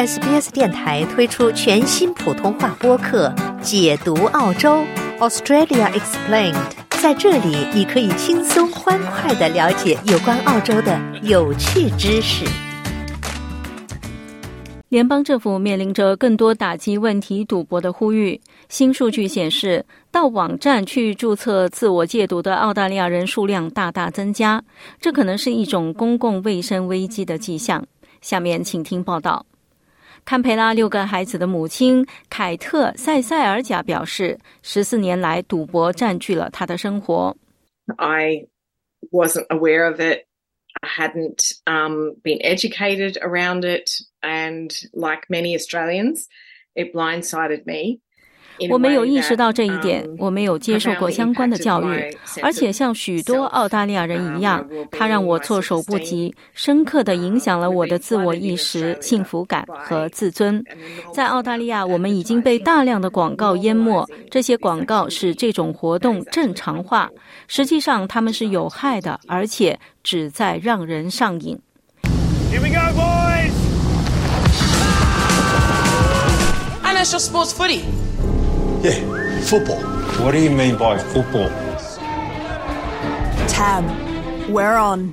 SBS 电台推出全新普通话播客《解读澳洲 Australia Explained》。在这里，你可以轻松欢快的了解有关澳洲的有趣知识。联邦政府面临着更多打击问题赌博的呼吁。新数据显示，到网站去注册自我戒毒的澳大利亚人数量大大增加，这可能是一种公共卫生危机的迹象。下面请听报道。堪培拉六个孩子的母亲凯特·塞塞尔贾表示，十四年来赌博占据了她的生活。I wasn't aware of it. I hadn't um, been educated around it, and like many Australians, it blindsided me. 我没有意识到这一点，我没有接受过相关的教育，而且像许多澳大利亚人一样，它让我措手不及，深刻地影响了我的自我意识、幸福感和自尊。在澳大利亚，我们已经被大量的广告淹没，这些广告使这种活动正常化，实际上它们是有害的，而且旨在让人上瘾。Here we go, boys! Your sports footy. Yeah, football. What do you mean by football? Tab, we're on.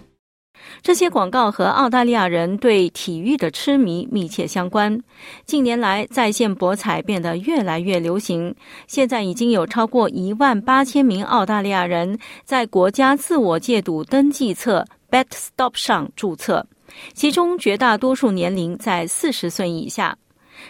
这些广告和澳大利亚人对体育的痴迷密切相关。近年来，在线博彩变得越来越流行。现在已经有超过一万八千名澳大利亚人在国家自我戒赌登记册 BetStop 上注册，其中绝大多数年龄在四十岁以下。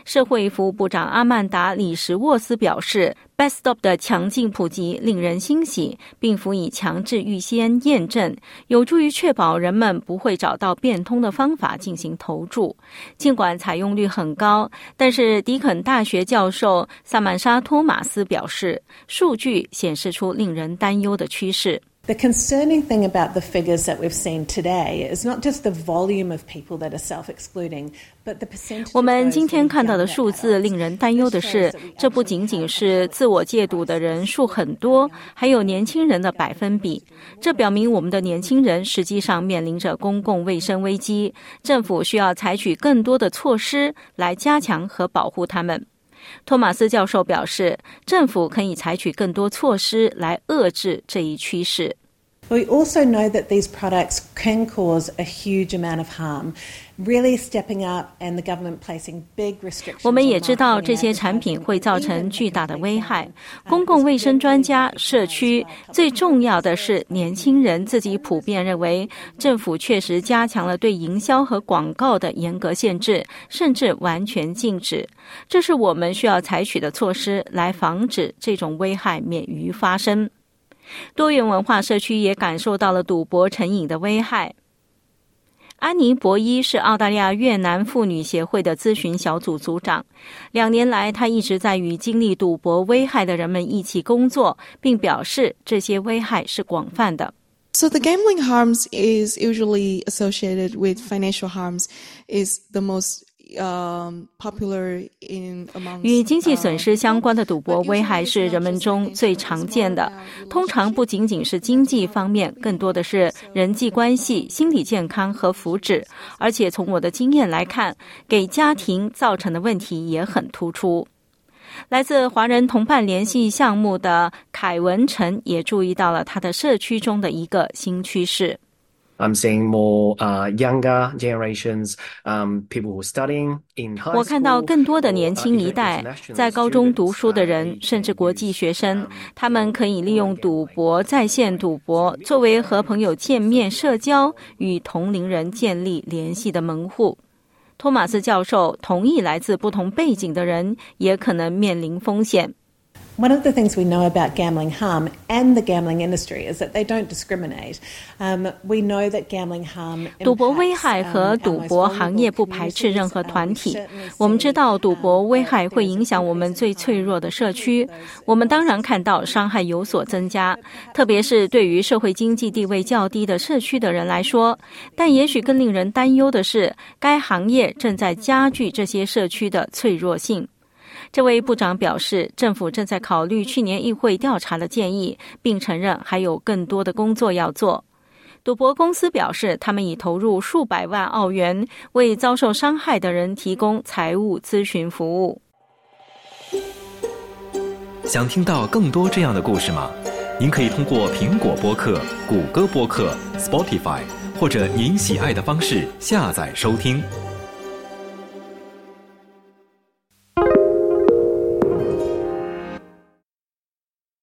社会服务部长阿曼达·里什沃斯表示：“BestStop 的强劲普及令人欣喜，并辅以强制预先验证，有助于确保人们不会找到变通的方法进行投注。尽管采用率很高，但是迪肯大学教授萨曼莎·托马斯表示，数据显示出令人担忧的趋势。” The concerning thing about the figures that we've seen today is not just the volume of people that are self-excluding, but the percentage. 我们今天看到的数字令人担忧的是，这不仅仅是自我戒赌的人数很多，还有年轻人的百分比。这表明我们的年轻人实际上面临着公共卫生危机，政府需要采取更多的措施来加强和保护他们。托马斯教授表示，政府可以采取更多措施来遏制这一趋势。We also know that these products can cause a huge amount of harm. Really stepping up and the government placing big restrictions. 我们也知道这些产品会造成巨大的危害。公共卫生专家、社区，最重要的是年轻人自己普遍认为，政府确实加强了对营销和广告的严格限制，甚至完全禁止。这是我们需要采取的措施，来防止这种危害免于发生。多元文化社区也感受到了赌博成瘾的危害。安妮·博伊是澳大利亚越南妇女协会的咨询小组组长。两年来，她一直在与经历赌博危害的人们一起工作，并表示这些危害是广泛的。So the gambling harms is usually associated with financial harms is the most 与经济损失相关的赌博危害是人们中最常见的。通常不仅仅是经济方面，更多的是人际关系、心理健康和福祉。而且从我的经验来看，给家庭造成的问题也很突出。来自华人同伴联系项目的凯文成也注意到了他的社区中的一个新趋势。I'm seeing more younger generations, um people who are studying in high school. 我看到更多的年轻一代在高中读书的人，甚至国际学生，他们可以利用赌博、在线赌博作为和朋友见面、社交、与同龄人建立联系的门户。托马斯教授同意，来自不同背景的人也可能面临风险。One of the things we know about gambling harm and the gambling industry is that they don't discriminate. Um, we know that gambling harm. 赌博危害和赌博行业不排斥任何团体。我们知道赌博危害会影响我们最脆弱的社区。我们当然看到伤害有所增加，特别是对于社会经济地位较低的社区的人来说。但也许更令人担忧的是，该行业正在加剧这些社区的脆弱性。这位部长表示，政府正在考虑去年议会调查的建议，并承认还有更多的工作要做。赌博公司表示，他们已投入数百万澳元，为遭受伤害的人提供财务咨询服务。想听到更多这样的故事吗？您可以通过苹果播客、谷歌播客、Spotify 或者您喜爱的方式下载收听。